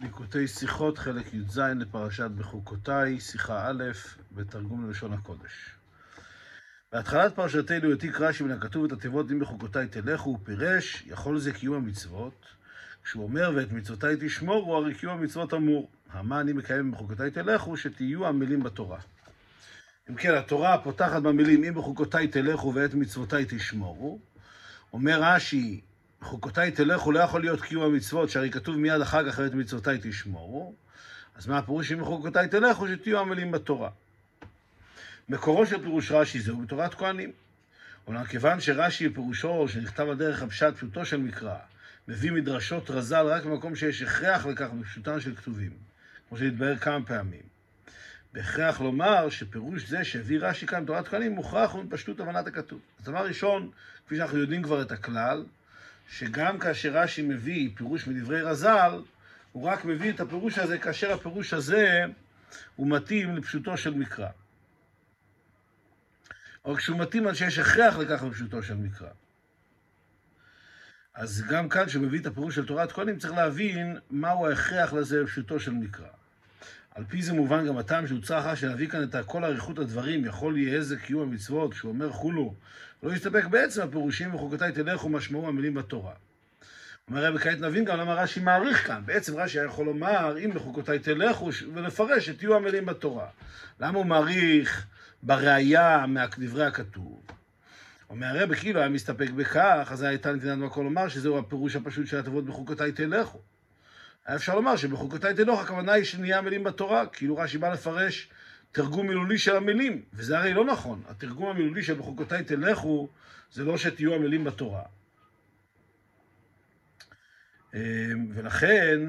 ליקוטי שיחות, חלק י"ז לפרשת בחוקותיי, שיחה א', בתרגום ללשון הקודש. בהתחלת פרשתנו העתיק רש"י מן הכתוב את התיבות אם בחוקותיי תלכו, הוא פירש, יכול זה קיום המצוות. כשהוא אומר ואת מצוותיי תשמורו, הרי קיום המצוות אמור. המה אני מקיים בחוקותיי תלכו, שתהיו המילים בתורה. אם כן, התורה פותחת במילים אם בחוקותיי תלכו ואת מצוותיי תשמורו. אומר רש"י, בחוקותיי תלכו לא יכול להיות קיום המצוות, שהרי כתוב מיד אחר כך ואת מצוותיי תשמורו. אז מה הפירוש אם בחוקותיי תלכו, שתהיו המילים בתורה. מקורו של פירוש רש"י זהו בתורת כהנים. אולם כיוון שרש"י פירושו שנכתב על דרך הפשט פשוטו של מקרא, מביא מדרשות רז"ל רק במקום שיש הכרח לכך בפשוטן של כתובים, כמו שהתבהר כמה פעמים. בהכרח לומר שפירוש זה שהביא רש"י כאן בתורת כהנים מוכרח הוא מפשטות הבנת הכתוב. אז דבר ראשון, כפי שאנחנו יודעים כבר את הכלל, שגם כאשר רש"י מביא פירוש מדברי רז"ל, הוא רק מביא את הפירוש הזה כאשר הפירוש הזה הוא מתאים לפשוטו של מקרא. או כשהוא מתאים על שיש הכרח לכך בפשוטו של מקרא. אז גם כאן, כשהוא מביא את הפירוש של תורת כהנים, צריך להבין מהו ההכרח לזה בפשוטו של מקרא. על פי זה מובן גם הטעם שהוצא אחר שנביא כאן את כל אריכות הדברים, יכול יהיה איזה קיום המצוות, כשהוא אומר חולו, לא יסתפק בעצם הפירושים וחוקותיי תלכו משמעו המילים בתורה. אומר רבי כעת נבין גם למה רש"י מעריך כאן. בעצם רש"י יכול לומר, אם בחוקותיי תלכו, ולפרש שתהיו המילים בתורה. למה הוא מעריך בראייה מדברי הכתוב? אומר הרבי, כאילו היה מסתפק בכך, אז הייתה נתינת מקום לומר שזהו הפירוש הפשוט של התיבות בחוקותיי תלכו. היה אפשר לומר שבחוקותיי תלכו, הכוונה היא שנהיה המילים בתורה, כאילו רש"י בא לפרש תרגום מילולי של המילים, וזה הרי לא נכון. התרגום המילולי של בחוקותיי תלכו, זה לא שתהיו המילים בתורה. ולכן,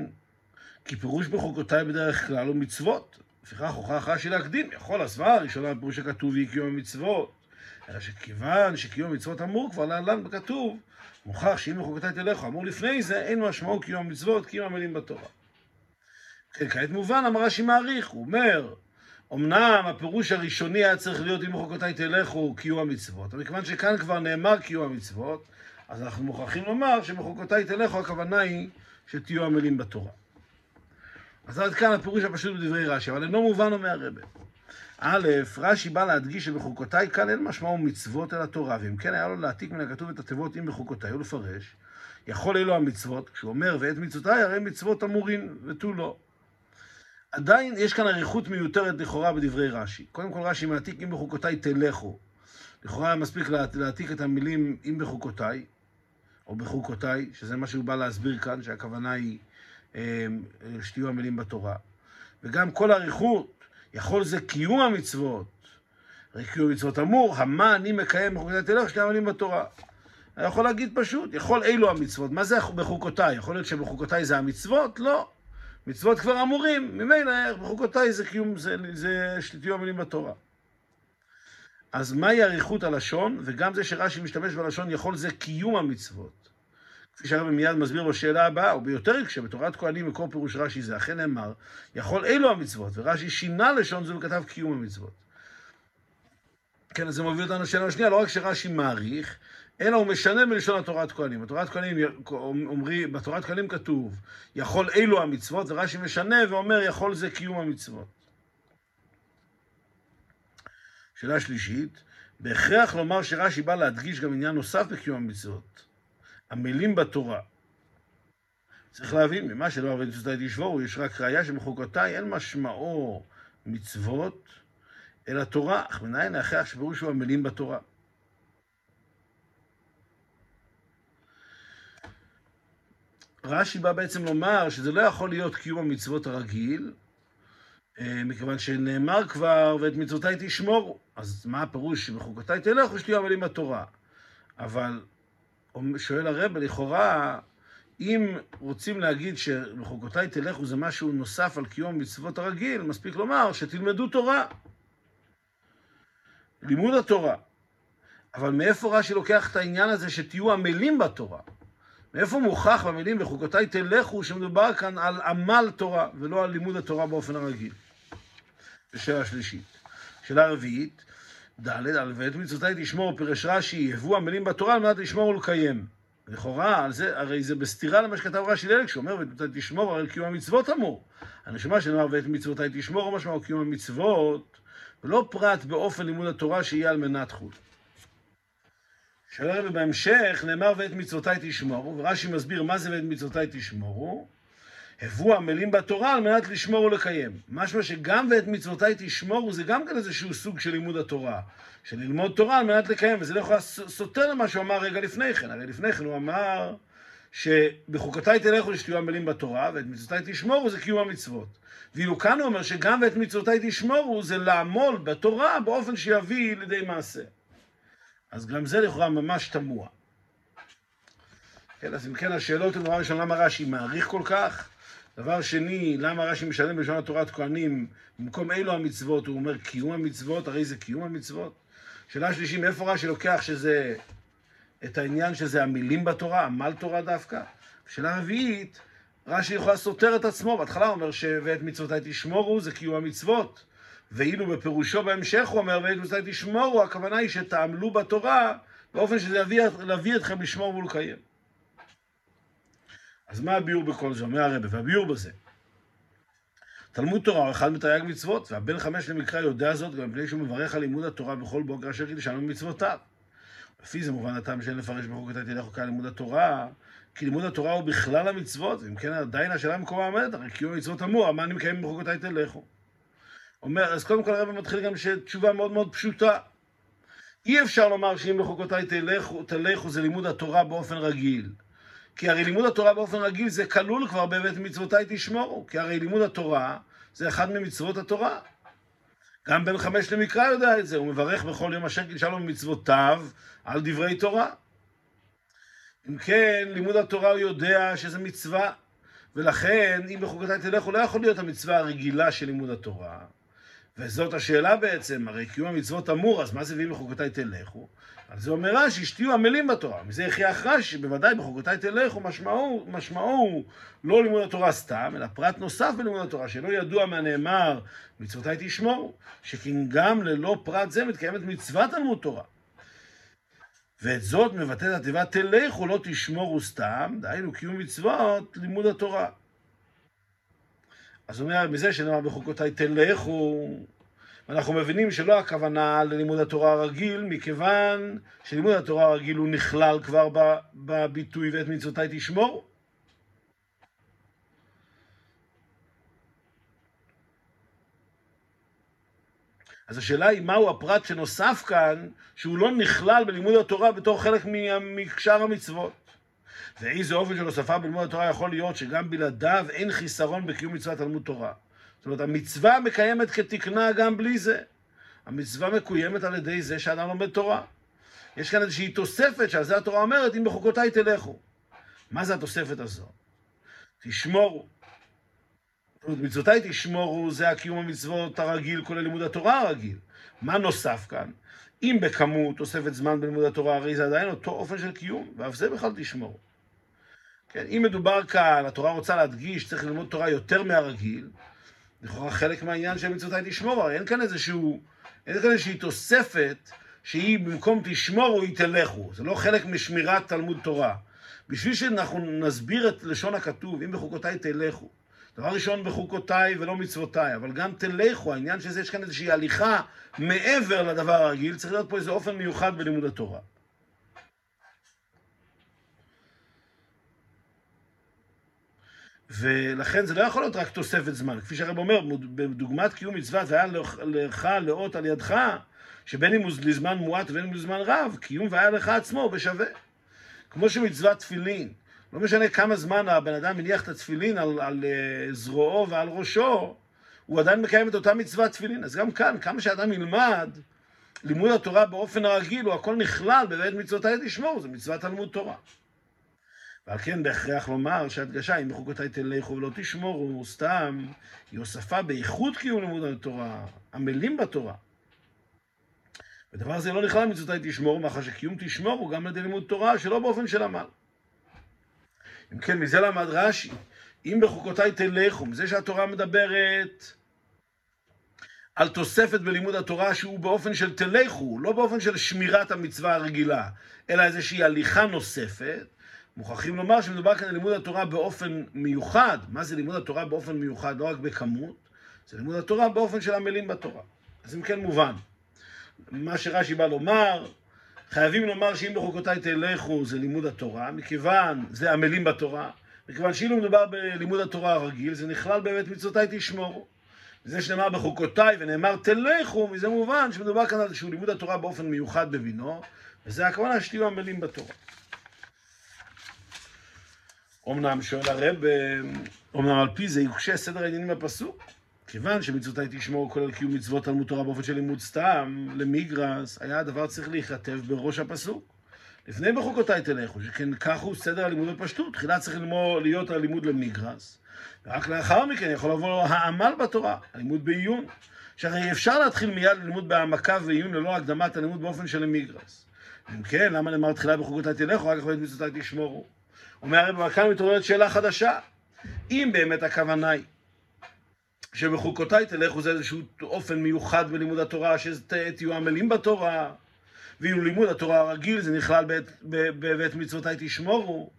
כי פירוש בחוקותיי בדרך כלל הוא מצוות. לפיכך הוכרח רש"י להקדים, יכול הסברה הראשונה בפירוש הכתוב היא קיום המצוות. אלא שכיוון שקיום המצוות אמור כבר להלן בכתוב, מוכרח שאם בחוקותיי תלכו, אמור לפני זה, אין משמעו קיום המצוות, קיום המילים בתורה. כן, כעת מובן, אמר רש"י מעריך, הוא אומר, אמנם הפירוש הראשוני היה צריך להיות אם בחוקותיי תלכו קיום המצוות, אבל מכיוון שכאן כבר נאמר קיום המצוות, אז אנחנו מוכרחים לומר שבחוקותיי תלכו, הכוונה היא שתהיו המילים בתורה. אז עד כאן הפירוש הפשוט בדברי רש"י, אבל אינו מובן אומר הרבה. א', רש"י בא להדגיש שבחוקותיי כאן אין משמעו מצוות אל התורה, ואם כן היה לו להעתיק מן הכתוב את התיבות אם בחוקותיי ולפרש, יכול אלו המצוות, כשהוא אומר ואת מצוותיי הרי מצוות אמורין ותו לא. עדיין יש כאן אריכות מיותרת לכאורה בדברי רש"י. קודם כל רש"י מעתיק אם בחוקותיי תלכו. לכאורה היה מספיק להעתיק את המילים אם בחוקותיי, או בחוקותיי, שזה מה שהוא בא להסביר כאן, שהכוונה היא שתהיו המילים בתורה. וגם כל האריכות, יכול זה קיום המצוות. הרי קיום המצוות אמור, המה אני מקיים בחוקותיי תלך, שתי המילים בתורה. אני יכול להגיד פשוט, יכול אילו המצוות. מה זה בחוקותיי? יכול להיות שבחוקותיי זה המצוות? לא. מצוות כבר אמורים, ממילא בחוקותיי זה קיום, זה, זה שתהיו המילים בתורה. אז מהי אריכות הלשון, וגם זה שרש"י משתמש בלשון יכול זה קיום המצוות. כפי שהרבי מיד מסביר בשאלה הבאה, וביותר כשבתורת כהנים מקור פירוש רש"י זה אכן נאמר, יכול אלו המצוות, ורש"י שינה לשון זו וכתב קיום המצוות. כן, אז זה מוביל אותנו לשאלה השנייה, לא רק שרש"י מעריך, אלא הוא משנה מלשון התורת כהנים. בתורת כהנים אומרים, בתורת כהנים כתוב, יכול אלו המצוות, ורש"י משנה ואומר, יכול זה קיום המצוות. שאלה שלישית, בהכרח לומר שרש"י בא להדגיש גם עניין נוסף בקיום המצוות. המילים בתורה. צריך להבין, ממה שלא עבד מצוותיי תשבורו, יש רק ראייה שבחוקותיי אין משמעו מצוות, אלא תורה, אך מנין ההכרח שפירוש הוא המילים בתורה. רש"י בא בעצם לומר שזה לא יכול להיות קיום המצוות הרגיל, מכיוון שנאמר כבר, ואת מצוותיי תשמורו. אז מה הפירוש שבחוקותיי תלכו, שתהיו המילים בתורה. אבל שואל הרב, לכאורה, אם רוצים להגיד שבחוקותיי תלכו זה משהו נוסף על קיום המצוות הרגיל, מספיק לומר שתלמדו תורה. לימוד התורה. אבל מאיפה רש"י לוקח את העניין הזה שתהיו המילים בתורה? מאיפה מוכח במילים בחוקותיי תלכו שמדובר כאן על עמל תורה ולא על לימוד התורה באופן הרגיל? זו שאלה שלישית. שאלה רביעית, ד' על ואת מצוותיי תשמור, פירש רש"י, יבוא המילים בתורה על מנת לשמור ולקיים. לכאורה, הרי זה בסתירה למה שכתב רש"י לילד, כשאומר ואת תשמור, הרי קיום המצוות אמור. הנשמה שנאמר ואת מצוותיי תשמור, משמעו קיום המצוות, ולא פרט באופן לימוד התורה שיהיה על מנת חוט. שואל הרבי בהמשך, נאמר ואת מצוותיי תשמורו, ורש"י מסביר מה זה ואת מצוותיי תשמורו, הבו עמלים בתורה על מנת לשמור ולקיים. משמע שגם ואת מצוותיי תשמורו זה גם כן איזשהו סוג של לימוד התורה. של ללמוד תורה על מנת לקיים, וזה לא יכול סותר למה שהוא אמר רגע לפני כן. הרי לפני כן הוא אמר שבחוקותיי תלכו שתהיו עמלים בתורה, ואת מצוותיי תשמורו זה קיום המצוות. ואילו כאן הוא אומר שגם ואת מצוותיי תשמורו זה לעמול בתורה באופן שיביא לידי מעשה. אז גם זה לכאורה ממש תמוה. כן, אז אם כן, השאלות הן דבר ראשון, למה רש"י מעריך כל כך? דבר שני, למה רש"י משלם בלשון התורת כהנים, במקום אילו המצוות, הוא אומר קיום המצוות, הרי זה קיום המצוות. שאלה שלישית, מאיפה רש"י לוקח שזה, את העניין שזה המילים בתורה, עמל תורה דווקא? שאלה רביעית, רש"י יכול סותר את עצמו, בהתחלה הוא אומר ש"ואת מצוותיי תשמורו" זה קיום המצוות, ואילו בפירושו בהמשך הוא אומר "ואת מצוותיי תשמורו", הכוונה היא שתעמלו בתורה באופן שזה יביא אתכם לשמור ולקיים. אז מה הביאור בכל זה? אומר הרב, והביאור בזה. תלמוד תורה הוא אחד מתרי"ג מצוות, והבן חמש למקרא יודע זאת גם מפני שהוא מברך על לימוד התורה בכל בוקר אשר קידשנו במצוותיו. לפי זה מובן הטעם שאין לפרש בחוק את תלכו כאן לימוד התורה, כי לימוד התורה הוא בכלל המצוות, ואם כן עדיין השאלה במקומה עומדת, הרי קיום המצוות אמור, מה אני מקיים בחוקותיי תלכו? אומר, אז קודם כל הרב מתחיל גם שתשובה מאוד מאוד פשוטה. אי אפשר לומר שאם בחוקותיי תלכו, תלכו זה לימוד התורה באופן רגיל. כי הרי לימוד התורה באופן רגיל זה כלול כבר בבית מצוותיי תשמורו, כי הרי לימוד התורה זה אחד ממצוות התורה. גם בן חמש למקרא יודע את זה, הוא מברך בכל יום אשר קידשה לו במצוותיו על דברי תורה. אם כן, לימוד התורה הוא יודע שזה מצווה, ולכן אם בחוקותיי תלך, הוא לא יכול להיות המצווה הרגילה של לימוד התורה. וזאת השאלה בעצם, הרי קיום המצוות אמור, אז מה זה ואם בחוקותיי תלכו? אז זה אומר רש"י, שתהיו עמלים בתורה. מזה הכריח רש"י, בוודאי בחוקותיי תלכו, משמעו, משמעו לא לימוד התורה סתם, אלא פרט נוסף בלימוד התורה, שלא ידוע מה נאמר, מצוותיי תשמורו, שכן גם ללא פרט זה מתקיימת מצוות תלמוד תורה. ואת זאת מבטאת התיבה תלכו לא תשמורו סתם, דהיינו קיום מצוות לימוד התורה. אז הוא אומר, מזה שנאמר בחוקותיי תלכו, אנחנו מבינים שלא הכוונה ללימוד התורה הרגיל, מכיוון שלימוד התורה הרגיל הוא נכלל כבר בביטוי ואת מצוותיי תשמור. אז השאלה היא מהו הפרט שנוסף כאן, שהוא לא נכלל בלימוד התורה בתור חלק משאר המצוות. ואיזה אופן של הוספה בלימוד התורה יכול להיות שגם בלעדיו אין חיסרון בקיום מצוות תלמוד תורה. זאת אומרת, המצווה מקיימת כתקנה גם בלי זה. המצווה מקוימת על ידי זה שאדם לומד תורה. יש כאן איזושהי תוספת שעל זה התורה אומרת, אם בחוקותיי תלכו. מה זה התוספת הזו? תשמורו. מצוותיי תשמורו זה הקיום המצוות הרגיל, כולל לימוד התורה הרגיל. מה נוסף כאן? אם בכמות תוספת זמן בלימוד התורה, הרי זה עדיין אותו אופן של קיום, ואף זה בכלל תשמורו. כן, אם מדובר כאן, התורה רוצה להדגיש, צריך ללמוד תורה יותר מהרגיל, לכאורה חלק מהעניין של מצוותיי תשמור, הרי אין כאן איזשהו, אין כאן איזושהי תוספת שהיא במקום תשמורו היא תלכו. זה לא חלק משמירת תלמוד תורה. בשביל שאנחנו נסביר את לשון הכתוב, אם בחוקותיי תלכו. דבר ראשון בחוקותיי ולא מצוותיי, אבל גם תלכו, העניין שזה, יש כאן איזושהי הליכה מעבר לדבר הרגיל, צריך להיות פה איזה אופן מיוחד בלימוד התורה. ולכן זה לא יכול להיות רק תוספת זמן. כפי שהרב אומר, בדוגמת קיום מצוות והיה לך לאות על ידך, שבין אם הוא לזמן מועט ובין אם לזמן רב, קיום והיה לך עצמו בשווה. כמו שמצוות תפילין, לא משנה כמה זמן הבן אדם מניח את התפילין על, על uh, זרועו ועל ראשו, הוא עדיין מקיים את אותה מצוות תפילין. אז גם כאן, כמה שאדם ילמד, לימוד התורה באופן הרגיל, הוא הכל נכלל בבית מצוותיי תשמור, זה מצוות תלמוד תורה. ועל כן בהכרח לומר שהדגשה, אם בחוקותיי תלכו ולא תשמורו, סתם, היא הוספה באיכות קיום לימוד התורה, עמלים בתורה. ודבר זה לא נכלל מצוותיי תשמורו, מאחר שקיום תשמורו גם על ידי לימוד תורה שלא באופן של עמל. אם כן, מזה למד רש"י, אם בחוקותיי תלכו, מזה שהתורה מדברת על תוספת בלימוד התורה שהוא באופן של תלכו, לא באופן של שמירת המצווה הרגילה, אלא איזושהי הליכה נוספת, מוכרחים לומר שמדובר כאן לימוד התורה באופן מיוחד. מה זה לימוד התורה באופן מיוחד? לא רק בכמות, זה לימוד התורה באופן של עמלים בתורה. אז אם כן מובן. מה שרש"י בא לומר, חייבים לומר שאם בחוקותיי תלכו זה לימוד התורה, מכיוון, זה עמלים בתורה, מכיוון שאילו מדובר בלימוד התורה הרגיל, זה נכלל באמת מצוותיי תשמורו. זה שנאמר בחוקותיי ונאמר תלכו, מזה מובן שמדובר כאן על איזשהו לימוד התורה באופן מיוחד בבינו, וזה הכוונה שתהיו עמלים בתורה. אמנם שואל הרב, אמנם על פי זה יוקשה סדר העניינים בפסוק. כיוון שמצוותיי תשמור כולל קיום מצוות תלמוד תורה באופן של לימוד סתם, למיגרס, היה הדבר צריך להיכתב בראש הפסוק. לפני בחוקותיי תלכו, שכן כך הוא סדר הלימוד בפשטות. תחילה צריך ללמוד, להיות הלימוד למיגרס, ורק לאחר מכן יכול לבוא העמל בתורה, הלימוד בעיון. שהרי אפשר להתחיל מיד ללימוד בהעמקה ועיון ללא הקדמת הלימוד באופן של מיגרס. אם כן, למה נאמר תחילה בחוקותיי תלכו, רק אחרי מצוותיי תשמורו? אומר הרב, כאן מתעוררת שאלה חדשה. אם באמת הכוונה היא שבחוקותיי תלכו זה איזשהו אופן מיוחד בלימוד התורה, שתהיו עמלים בתורה, ואילו לימוד התורה הרגיל זה נכלל בבית מצוותיי תשמורו.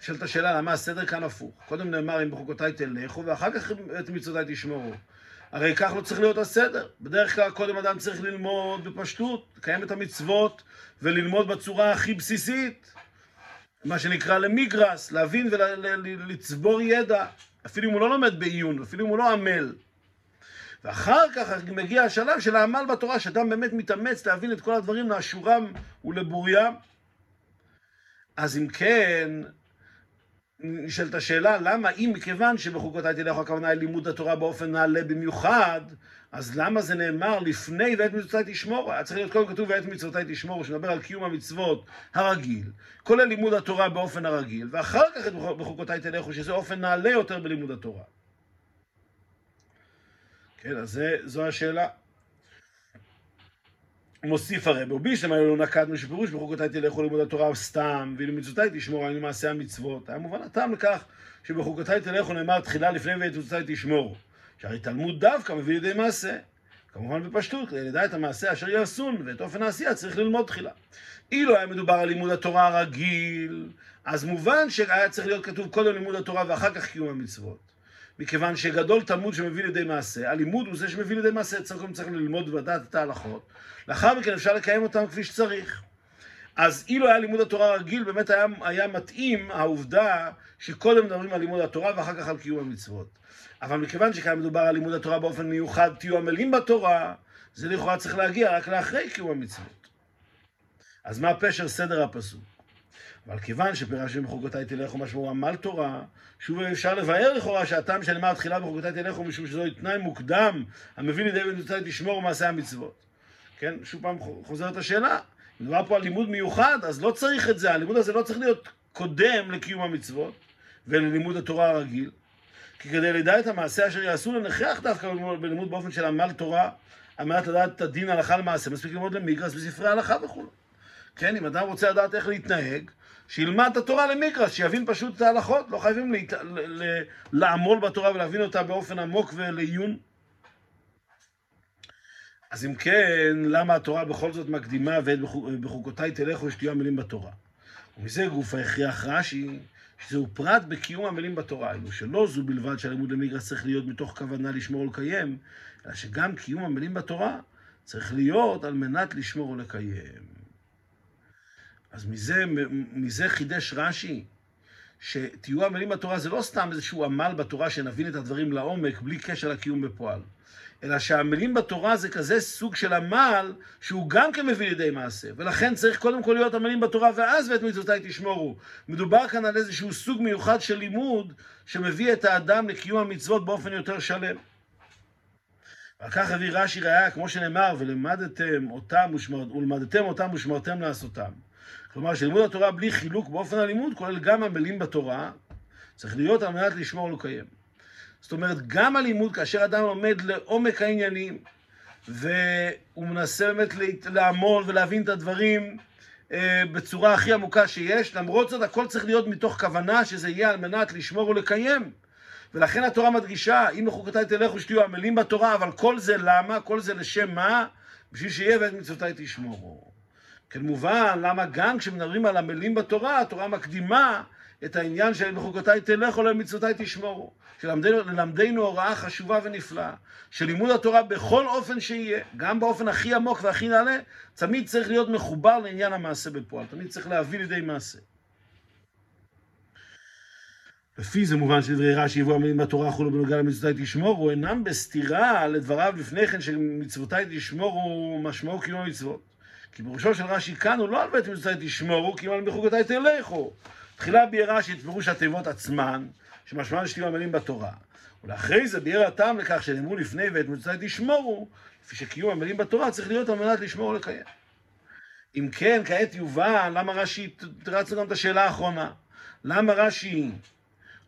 נשאלת השאלה למה הסדר כאן הפוך. קודם נאמר אם בחוקותיי תלכו, ואחר כך בית מצוותיי תשמורו. הרי כך לא צריך להיות הסדר. בדרך כלל קודם אדם צריך ללמוד בפשטות, לקיים את המצוות וללמוד בצורה הכי בסיסית. מה שנקרא למיגרס, להבין ולצבור ידע, אפילו אם הוא לא לומד בעיון, אפילו אם הוא לא עמל. ואחר כך מגיע השלב של העמל בתורה, שאדם באמת מתאמץ להבין את כל הדברים לאשורם ולבוריים. אז אם כן, נשאלת השאלה, למה אם מכיוון שבחוקותיי תלכו הכוונה היא לימוד התורה באופן נעלה במיוחד, אז למה זה נאמר לפני ואת מצוותיי תשמור? היה צריך להיות קודם כתוב ואת מצוותיי תשמור, שמדבר על קיום המצוות הרגיל, כולל לימוד התורה באופן הרגיל, ואחר כך בחוקותיי תלכו, שזה אופן נעלה יותר בלימוד התורה. כן, אז זה, זו השאלה. מוסיף הרב, ובישלמה לא נקטנו שפירוש בחוקותיי תלכו לימוד התורה סתם, ואילו מצוותיי תשמור היינו מעשה המצוות. היה מובן הטעם לכך שבחוקותיי תלכו נאמר תחילה לפני ואת מצוותיי תשמור. שהרי תלמוד דווקא מביא לידי מעשה. כמובן בפשטות, כדי לדע את המעשה אשר יעשון ואת אופן העשייה צריך ללמוד תחילה. אילו היה מדובר על לימוד התורה הרגיל, אז מובן שהיה צריך להיות כתוב קודם לימוד התורה ואחר כך קיום המצוות. מכיוון שגדול תלמוד שמביא לידי מעשה, הלימוד הוא זה שמביא לידי מעשה, צריך ללמוד ולדעת את ההלכות, לאחר מכן אפשר לקיים אותם כפי שצריך. אז אילו היה לימוד התורה הרגיל, באמת היה, היה מתאים העובדה שקודם מדברים על לימוד התורה ואחר כך על קיום המצוות. אבל מכיוון שכאן מדובר על לימוד התורה באופן מיוחד, תהיו עמלים בתורה, זה לכאורה צריך להגיע רק לאחרי קיום המצוות. אז מה פשר סדר הפסוק? אבל כיוון שפירשנו בחוקותיי תלכו משמעו עמל תורה, שוב אפשר לבאר לכאורה שהטעם שנאמר תחילה בחוקותיי תלכו משום שזהו תנאי מוקדם המביא לידי מצוותיי תשמור מעשה המצוות. כן, שוב פעם חוזרת השאלה, מדובר פה על לימוד מיוחד, אז לא צריך את זה, הלימוד הזה לא צריך להיות קודם לקיום המצוות וללימוד התורה הרגיל, כי כדי לדע את המעשה אשר יעשו לנכח דווקא בלימוד באופן של עמל תורה, על מנת לדעת את הדין הלכה למעשה, מספיק ללמוד למיגרס בספרי הלכה וכו'. כן, אם אדם רוצה לדעת איך להתנהג, שילמד את התורה למיגרס, שיבין פשוט את ההלכות, לא חייבים להת... לעמול בתורה ולהבין אותה באופן עמוק ולעיון. אז אם כן, למה התורה בכל זאת מקדימה ואת בחוקותיי תלכו שתהיו המילים בתורה? ומזה גוף ההכרח רש"י, שזהו פרט בקיום המילים בתורה, אלו שלא זו בלבד שהלימוד למיגרס צריך להיות מתוך כוונה לשמור ולקיים, אלא שגם קיום המילים בתורה צריך להיות על מנת לשמור ולקיים. אז מזה, מזה חידש רש"י, שתהיו המילים בתורה זה לא סתם איזשהו עמל בתורה שנבין את הדברים לעומק בלי קשר לקיום בפועל. אלא שהמילים בתורה זה כזה סוג של עמל שהוא גם כן מביא לידי מעשה. ולכן צריך קודם כל להיות המילים בתורה ואז ואת מצוותיי תשמורו. מדובר כאן על איזשהו סוג מיוחד של לימוד שמביא את האדם לקיום המצוות באופן יותר שלם. ועל כך הביא רש"י ראיה, כמו שנאמר, ולמדתם אותם ושמר... ולמדתם אותם ושמרתם לעשותם. כלומר, שלימוד התורה בלי חילוק באופן הלימוד כולל גם המילים בתורה, צריך להיות על מנת לשמור ולקיים. זאת אומרת, גם הלימוד, כאשר אדם לומד לעומק העניינים, והוא מנסה באמת לעמול ולהבין את הדברים אה, בצורה הכי עמוקה שיש, למרות זאת הכל צריך להיות מתוך כוונה שזה יהיה על מנת לשמור ולקיים. ולכן התורה מדגישה, אם בחוקותיי תלכו שתהיו עמלים בתורה, אבל כל זה למה? כל זה לשם מה? בשביל שיהיה ואת מצוותיי תשמורו. כמובן, למה גם כשמדברים על עמלים בתורה, התורה מקדימה את העניין של בחוקותיי תלכו למצוותיי תשמורו. שלמדנו הוראה חשובה ונפלאה, שלימוד התורה בכל אופן שיהיה, גם באופן הכי עמוק והכי נעלה, תמיד צריך להיות מחובר לעניין המעשה בפועל, תמיד צריך להביא לידי מעשה. לפי זה מובן שדברי רש"י יבואו המילים בתורה חולו בנוגע למצוותיי תשמורו, אינם בסתירה לדבריו לפני כן שמצוותיי תשמורו משמעו קיום המצוות. כי פירושו של רש"י כאן הוא לא על בית מצוותיי תשמורו, כי על בחוקותיי תלכו. תחילה ביאר רש"י פירוש התיבות עצמן, שמשמען שתהיו המילים בתורה. ולאחרי זה ביאר הטעם לכך שנאמרו לפני ואת מצוותיי תשמורו, לפי שקיום המילים בתורה צריך להיות על מנת לשמור ולקיים. אם כן, כעת יובן למה רש"י, תרצנו גם את השאלה האחרונה. למה רש"י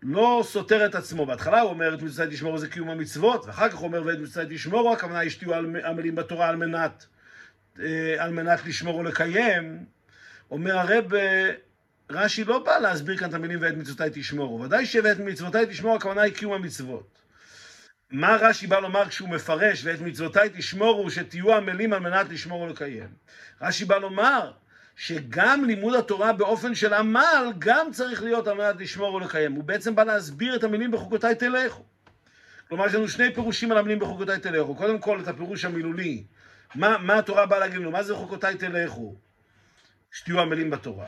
לא סותר את עצמו. בהתחלה הוא אומר את מצוותיי תשמורו זה קיום המצוות, ואחר כך הוא אומר ואת מצוותיי תשמורו, הכוונה היא שתהיו המילים בתורה על מנת, אה, על מנת לשמור ולקיים. אומר הרב, רש"י לא בא להסביר כאן את המילים ואת מצוותיי תשמורו. ודאי שאת מצוותיי תשמורו, הכוונה היא קיום המצוות. מה רש"י בא לומר כשהוא מפרש ואת מצוותיי תשמורו, שתהיו המילים על מנת לשמור ולקיים? רש"י בא לומר שגם לימוד התורה באופן של עמל, גם צריך להיות על מנת לשמור ולקיים. הוא בעצם בא להסביר את המילים בחוקותיי תלכו. כלומר, יש לנו שני פירושים על המילים בחוקותיי תלכו. קודם כל, את הפירוש המילולי. מה, מה התורה באה להגיד לנו? מה זה בחוקותיי תלכו? שתהיו המילים בתורה.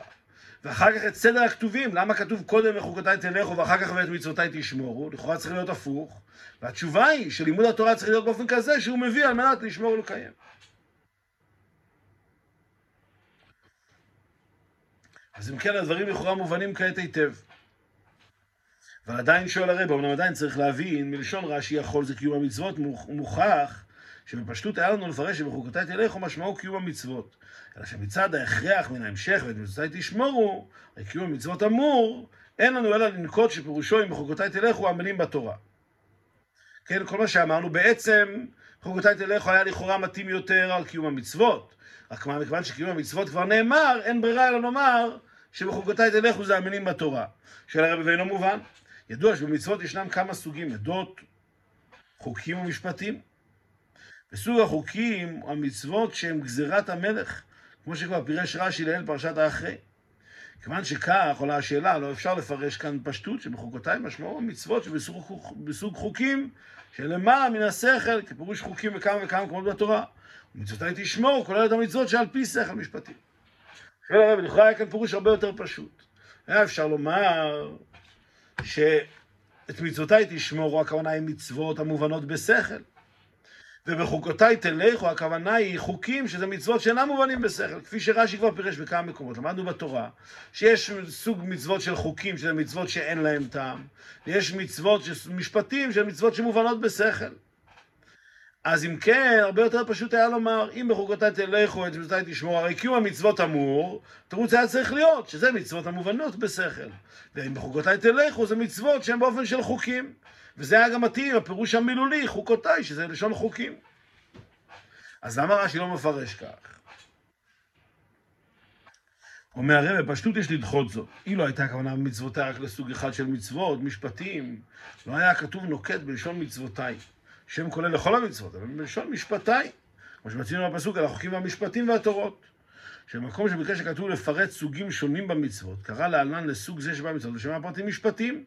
ואחר כך את סדר הכתובים, למה כתוב קודם בחוקותיי תלכו ואחר כך ואת מצוותיי תשמורו? לכאורה צריך להיות הפוך. והתשובה היא שלימוד התורה צריך להיות באופן כזה שהוא מביא על מנת לשמור ולקיים. אז אם כן, הדברים לכאורה מובנים כעת היטב. אבל עדיין שואל הרב, אמנם עדיין צריך להבין, מלשון רש"י יכול זה קיום המצוות, מוכח שבפשטות היה לנו לפרש שבחוקותיי תלכו משמעו קיום המצוות. אלא שמצד ההכרח מן ההמשך ואת מצוותיי תשמורו, הרי קיום המצוות אמור, אין לנו אלא לנקוט שפירושו אם בחוקותיי תלכו המילים בתורה. כן, כל מה שאמרנו, בעצם בחוקותיי תלכו היה לכאורה מתאים יותר על קיום המצוות. רק מה, מכיוון שקיום המצוות כבר נאמר, אין ברירה אלא לומר שבחוקותיי תלכו זה המילים בתורה. של הרבי ואינו מובן. ידוע שבמצוות ישנם כמה סוגים, עדות, חוקים ומשפטים. וסוג החוקים, המצוות שהם גזירת המלך, כמו שכבר פירש רש"י לעיל פרשת האחרי. כיוון שכך עולה השאלה, לא אפשר לפרש כאן פשטות שבחוקותיי משמעו המצוות שבסוג חוקים שלמעלה מן השכל, כפירוש חוקים בכמה וכמה מקומות בתורה. ומצוותיי תשמור, כולל את המצוות שעל פי שכל משפטי. שואל הרב, לכאורה היה כאן פירוש הרבה יותר פשוט. היה אפשר לומר שאת מצוותיי תשמורו, הכוונה היא מצוות המובנות בשכל. ובחוקותיי תלכו, הכוונה היא חוקים שזה מצוות שאינם מובנים בשכל, כפי שרש"י כבר פירש בכמה מקומות. למדנו בתורה שיש סוג מצוות של חוקים שזה מצוות שאין להם טעם, ויש מצוות, משפטים של מצוות שמובנות בשכל. אז אם כן, הרבה יותר פשוט היה לומר, אם בחוקותיי תלכו, את מצוותיי תשמור, הרי קיום המצוות אמור, תירוץ היה צריך להיות, שזה מצוות המובנות בשכל. ואם בחוקותיי תלכו, זה מצוות שהן באופן של חוקים. וזה היה גם מתאים, הפירוש המילולי, חוקותיי, שזה לשון חוקים. אז למה רש"י לא מפרש כך? אומר הרב, בפשטות יש לדחות זאת. אילו הייתה הכוונה במצוותיי רק לסוג אחד של מצוות, משפטים, לא היה כתוב נוקט בלשון מצוותיי. שם כולל לכל המצוות, אבל בלשון משפטיי. כמו שמצינו בפסוק על החוקים והמשפטים והתורות. שבמקום שביקש שכתוב לפרט סוגים שונים במצוות, קרא להלן לסוג זה שבא מצוות, לשם הפרטים משפטים.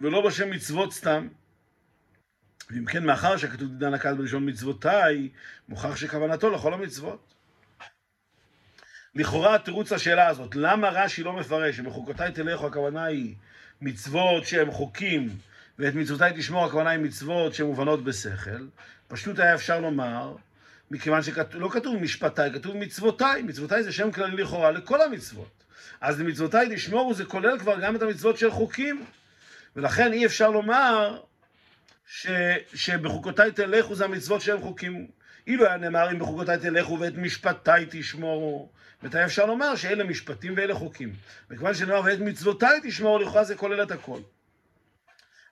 ולא בשם מצוות סתם. ואם כן, מאחר שכתוב דן הקהל בלשון מצוותיי, מוכרח שכוונתו לכל המצוות. לכאורה תירוץ לשאלה הזאת, למה רש"י לא מפרש שבחוקותיי תלכו הכוונה היא מצוות שהן חוקים ואת מצוותיי תשמור הכוונה היא מצוות שהן מובנות בשכל, פשוט היה אפשר לומר, מכיוון שלא כתוב משפטיי, כתוב מצוותיי, מצוותיי זה שם כללי לכאורה לכל המצוות. אז למצוותיי תשמורו זה כולל כבר גם את המצוות של חוקים. ולכן אי אפשר לומר ש, שבחוקותיי תלכו זה המצוות שהם חוקים. אילו היה נאמר אם בחוקותיי תלכו ואת משפטיי תשמורו, מתי אפשר לומר שאלה משפטים ואלה חוקים. וכיוון שנאמר ואת מצוותיי תשמורו, לכאורה זה כולל את הכל.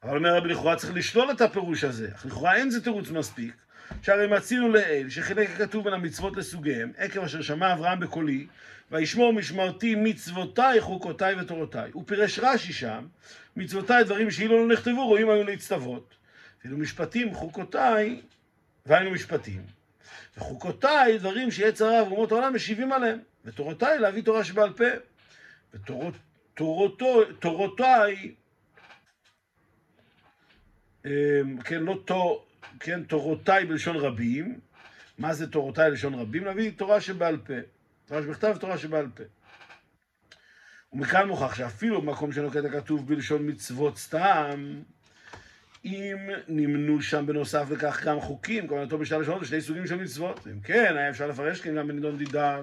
אבל אומר רבי לכאורה צריך לשלול את הפירוש הזה, אך לכאורה אין זה תירוץ מספיק, שהרי מצינו לאל שחילק הכתוב בין המצוות לסוגיהם, עקב אשר שמע אברהם בקולי, וישמור משמרתי מצוותיי, חוקותיי ותורותיי. הוא פירש רש"י שם, מצוותיי דברים שאילו לא נכתבו, רואים היו להצטוות. ואילו משפטים, חוקותיי, והיינו משפטים. וחוקותיי, דברים שיצר הרע ואומות העולם משיבים עליהם. ותורותיי, להביא תורה שבעל פה. ותורות, תורותיי, אמ, כן, לא תור, כן, תורותיי בלשון רבים. מה זה תורותיי בלשון רבים? להביא תורה שבעל פה. תורה שבכתב ותורה שבעל פה. ומכאן מוכח שאפילו במקום שנוקט הכתוב בלשון מצוות סתם, אם נמנו שם בנוסף לכך גם חוקים, כוונתו בשתי לשונות ושני סוגים של מצוות. אם כן, היה אפשר לפרש כן גם בנידון דידן.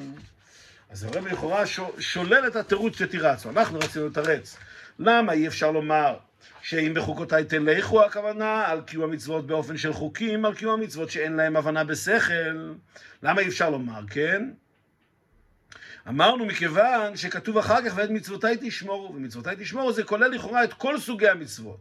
אז הרב לכאורה שולל את התירוץ שתירצנו. אנחנו רצינו לתרץ. למה אי אפשר לומר שאם בחוקותיי תלכו הכוונה על קיום המצוות באופן של חוקים, על קיום המצוות שאין להם הבנה בשכל? למה אי אפשר לומר, כן? אמרנו מכיוון שכתוב אחר כך ואת מצוותיי תשמורו, ומצוותיי תשמורו זה כולל לכאורה את כל סוגי המצוות.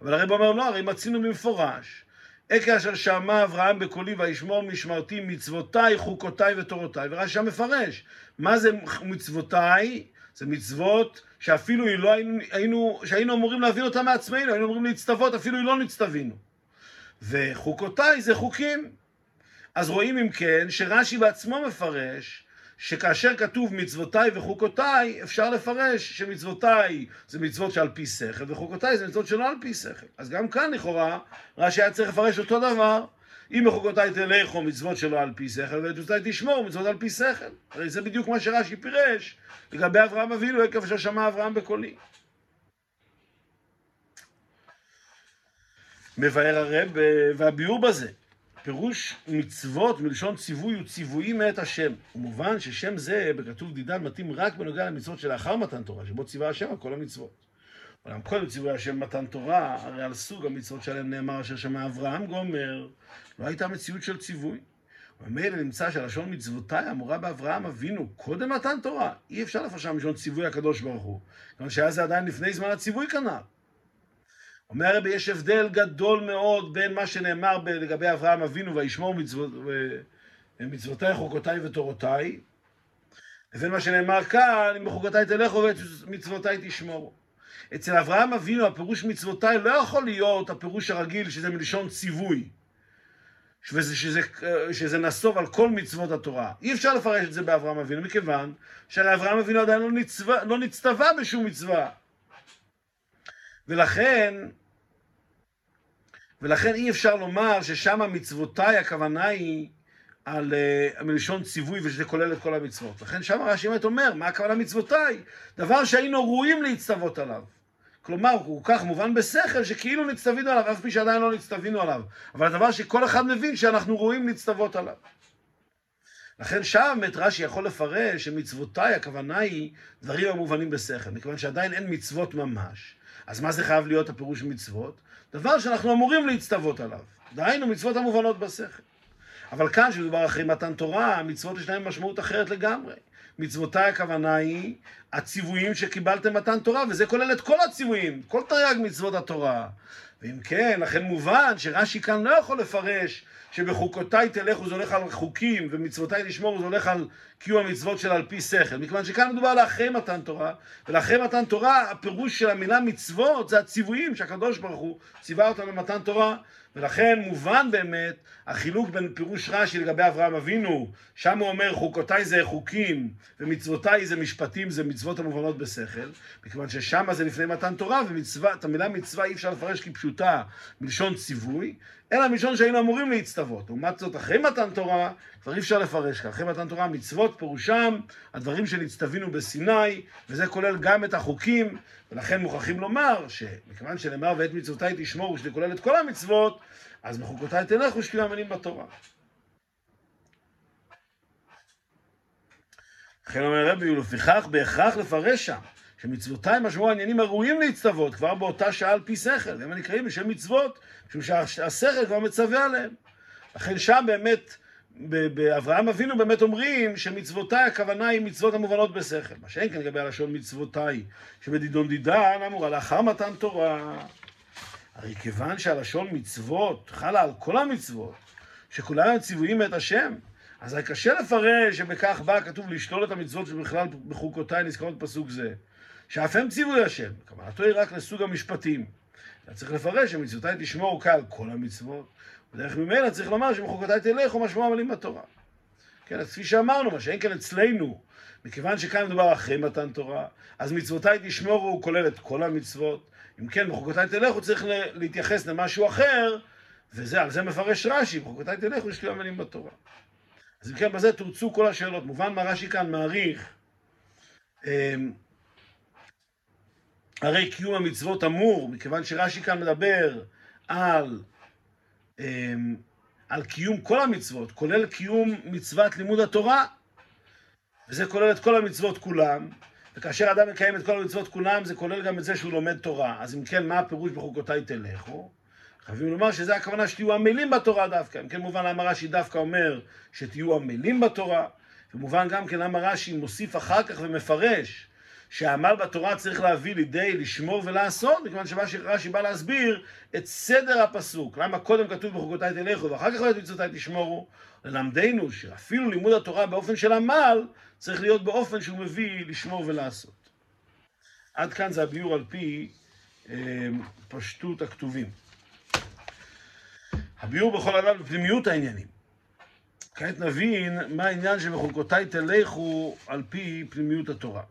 אבל הרב אומר לא, הרי מצינו במפורש. עקר אשר שמע אברהם בקולי וישמור משמרתי מצוותיי, חוקותיי ותורותיי, ורש"י מפרש. מה זה מצוותיי? זה מצוות שאפילו לא היינו, היינו, שהיינו אמורים להבין אותה מעצמנו, היינו אמורים להצטוות, אפילו לא נצטווינו. וחוקותיי זה חוקים. אז רואים אם כן, שרש"י בעצמו מפרש שכאשר כתוב מצוותיי וחוקותיי, אפשר לפרש שמצוותיי זה מצוות שעל פי שכל, וחוקותיי זה מצוות שלא על פי שכל. אז גם כאן לכאורה, רש"י היה צריך לפרש אותו דבר. אם בחוקותיי תלכו מצוות שלא על פי שכל, ומצוותיי תשמור מצוות על פי שכל. הרי זה בדיוק מה שרש"י פירש לגבי אברהם אבינו, עקב אשר שמע אברהם בקולי. מבאר הרב והביאור בזה. פירוש מצוות מלשון ציווי הוא ציוויים מאת השם. ומובן ששם זה בכתוב דידן מתאים רק בנוגע למצוות שלאחר מתן תורה, שבו ציווה השם על כל המצוות. אולם קודם ציווי השם מתן תורה, הרי על סוג המצוות שעליהן נאמר אשר שמע אברהם גומר, לא הייתה מציאות של ציווי. וממילא נמצא שלשון מצוותיי אמורה באברהם אבינו קודם מתן תורה. אי אפשר לפרשה מלשון ציווי הקדוש ברוך הוא. כיוון שהיה זה עדיין לפני זמן הציווי כנ"ל. אומר הרבי, יש הבדל גדול מאוד בין מה שנאמר לגבי אברהם אבינו וישמור מצוות, מצוותיי, חוקותיי ותורותיי, לבין מה שנאמר כאן, אם בחוקותיי תלכו ומצוותיי תשמורו. אצל אברהם אבינו הפירוש מצוותיי לא יכול להיות הפירוש הרגיל שזה מלשון ציווי, שזה, שזה, שזה נסוב על כל מצוות התורה. אי אפשר לפרש את זה באברהם אבינו, מכיוון שהרי אברהם אבינו עדיין לא, לא נצטווה בשום מצווה. ולכן, ולכן אי אפשר לומר ששם מצוותיי הכוונה היא על uh, מלשון ציווי ושזה כולל את כל המצוות. לכן שם רש"י אומר, מה הכוונה מצוותיי? דבר שהיינו ראויים להצטוות עליו. כלומר, הוא כך מובן בשכל שכאילו נצטווינו עליו, אף פי שעדיין לא נצטווינו עליו. אבל הדבר שכל אחד מבין שאנחנו ראויים להצטוות עליו. לכן שם באמת רש"י יכול לפרש שמצוותיי, הכוונה היא דברים המובנים בשכל, מכיוון שעדיין אין מצוות ממש. אז מה זה חייב להיות הפירוש מצוות? דבר שאנחנו אמורים להצטוות עליו. דהיינו מצוות המובנות בשכל. אבל כאן, כשמדובר אחרי מתן תורה, המצוות יש להן משמעות אחרת לגמרי. מצוותיי הכוונה היא הציוויים שקיבלתם מתן תורה, וזה כולל את כל הציוויים, כל תרי"ג מצוות התורה. ואם כן, לכן מובן שרש"י כאן לא יכול לפרש שבחוקותיי תלכו זה הולך על חוקים, ומצוותיי תשמורו זה הולך על קיום המצוות של על פי שכל. מכיוון שכאן מדובר על אחרי מתן תורה, ולאחרי מתן תורה הפירוש של המילה מצוות זה הציוויים שהקדוש ברוך הוא ציווה אותם במתן תורה. ולכן מובן באמת החילוק בין פירוש רש"י לגבי אברהם אבינו, שם הוא אומר חוקותיי זה חוקים ומצוותיי זה משפטים, זה מצוות המובנות בשכל, מכיוון ששם זה לפני מתן תורה, ואת המילה מצווה אי אפשר לפרש כפשוטה מלשון ציווי, אלא מלשון שהיינו אמורים להצטוות. לעומת זאת, אחרי מתן תורה, כבר אי אפשר לפרש כך. אחרי מתן תורה, מצוות פירושם הדברים שנצטווינו בסיני, וזה כולל גם את החוקים, ולכן מוכרחים לומר שמכיוון שנאמר ואת מצוותיי תשמורו, שזה כולל את כל המצוות, אז בחוקותיי תלכו שתהיו אמנים בתורה. לכן אומר רבי, ולפיכך בהכרח לפרש שם, שמצוותיי משמעו העניינים הראויים להצטוות כבר באותה שעה על פי שכל, הם הנקראים בשם מצוות, משום שהשכל כבר מצווה עליהם. לכן שם באמת, באברהם אבינו באמת אומרים שמצוותיי הכוונה היא מצוות המובנות בשכל. מה שאין כאן לגבי הלשון מצוותיי, שבדידון דידן אמורה לאחר מתן תורה. הרי כיוון שהלשון מצוות חלה על כל המצוות, שכולם ציוויים את השם, אז היה קשה לפרש שבכך בא כתוב לשלול את המצוות שבכלל בחוקותיי נזכרות בפסוק זה. שאף הם ציווי השם, כוונתו היא רק לסוג המשפטים. אתה צריך לפרש שמצוותיי תשמור קל כל המצוות, ודרך ממילא צריך לומר שבחוקותיי תלך ומשמעו עמלים בתורה. כן, אז כפי שאמרנו, מה שאין כאן אצלנו, מכיוון שכאן מדובר אחרי מתן תורה, אז מצוותיי תשמורו הוא כולל את כל המצוות. אם כן, בחוקותיי תלכו צריך להתייחס למשהו אחר, וזה, על זה מפרש רש"י, בחוקותיי תלכו יש לי אמינים בתורה. אז אם כן, בזה תורצו כל השאלות. מובן מה רש"י כאן מעריך, אמ, הרי קיום המצוות אמור, מכיוון שרש"י כאן מדבר על, אמ, על קיום כל המצוות, כולל קיום מצוות לימוד התורה, וזה כולל את כל המצוות כולם, וכאשר אדם מקיים את כל המצוות כולם, זה כולל גם את זה שהוא לומד תורה. אז אם כן, מה הפירוש בחוקותיי תלכו? חייבים לומר שזה הכוונה שתהיו עמלים בתורה דווקא. אם כן, מובן למה רש"י דווקא אומר שתהיו עמלים בתורה, ומובן גם כן למה רש"י מוסיף אחר כך ומפרש שהעמל בתורה צריך להביא לידי לשמור ולעשות, מכיוון שמה שרש"י בא להסביר את סדר הפסוק. למה קודם כתוב בחוקותיי תלכו ואחר כך ואת מצוותיי תשמורו? ללמדנו שאפילו לימוד התורה באופן של עמל צריך להיות באופן שהוא מביא לשמור ולעשות. עד כאן זה הביאור על פי אה, פשטות הכתובים. הביאור בכל עליו בפנימיות העניינים. כעת נבין מה העניין שבחוקותיי תלכו על פי פנימיות התורה.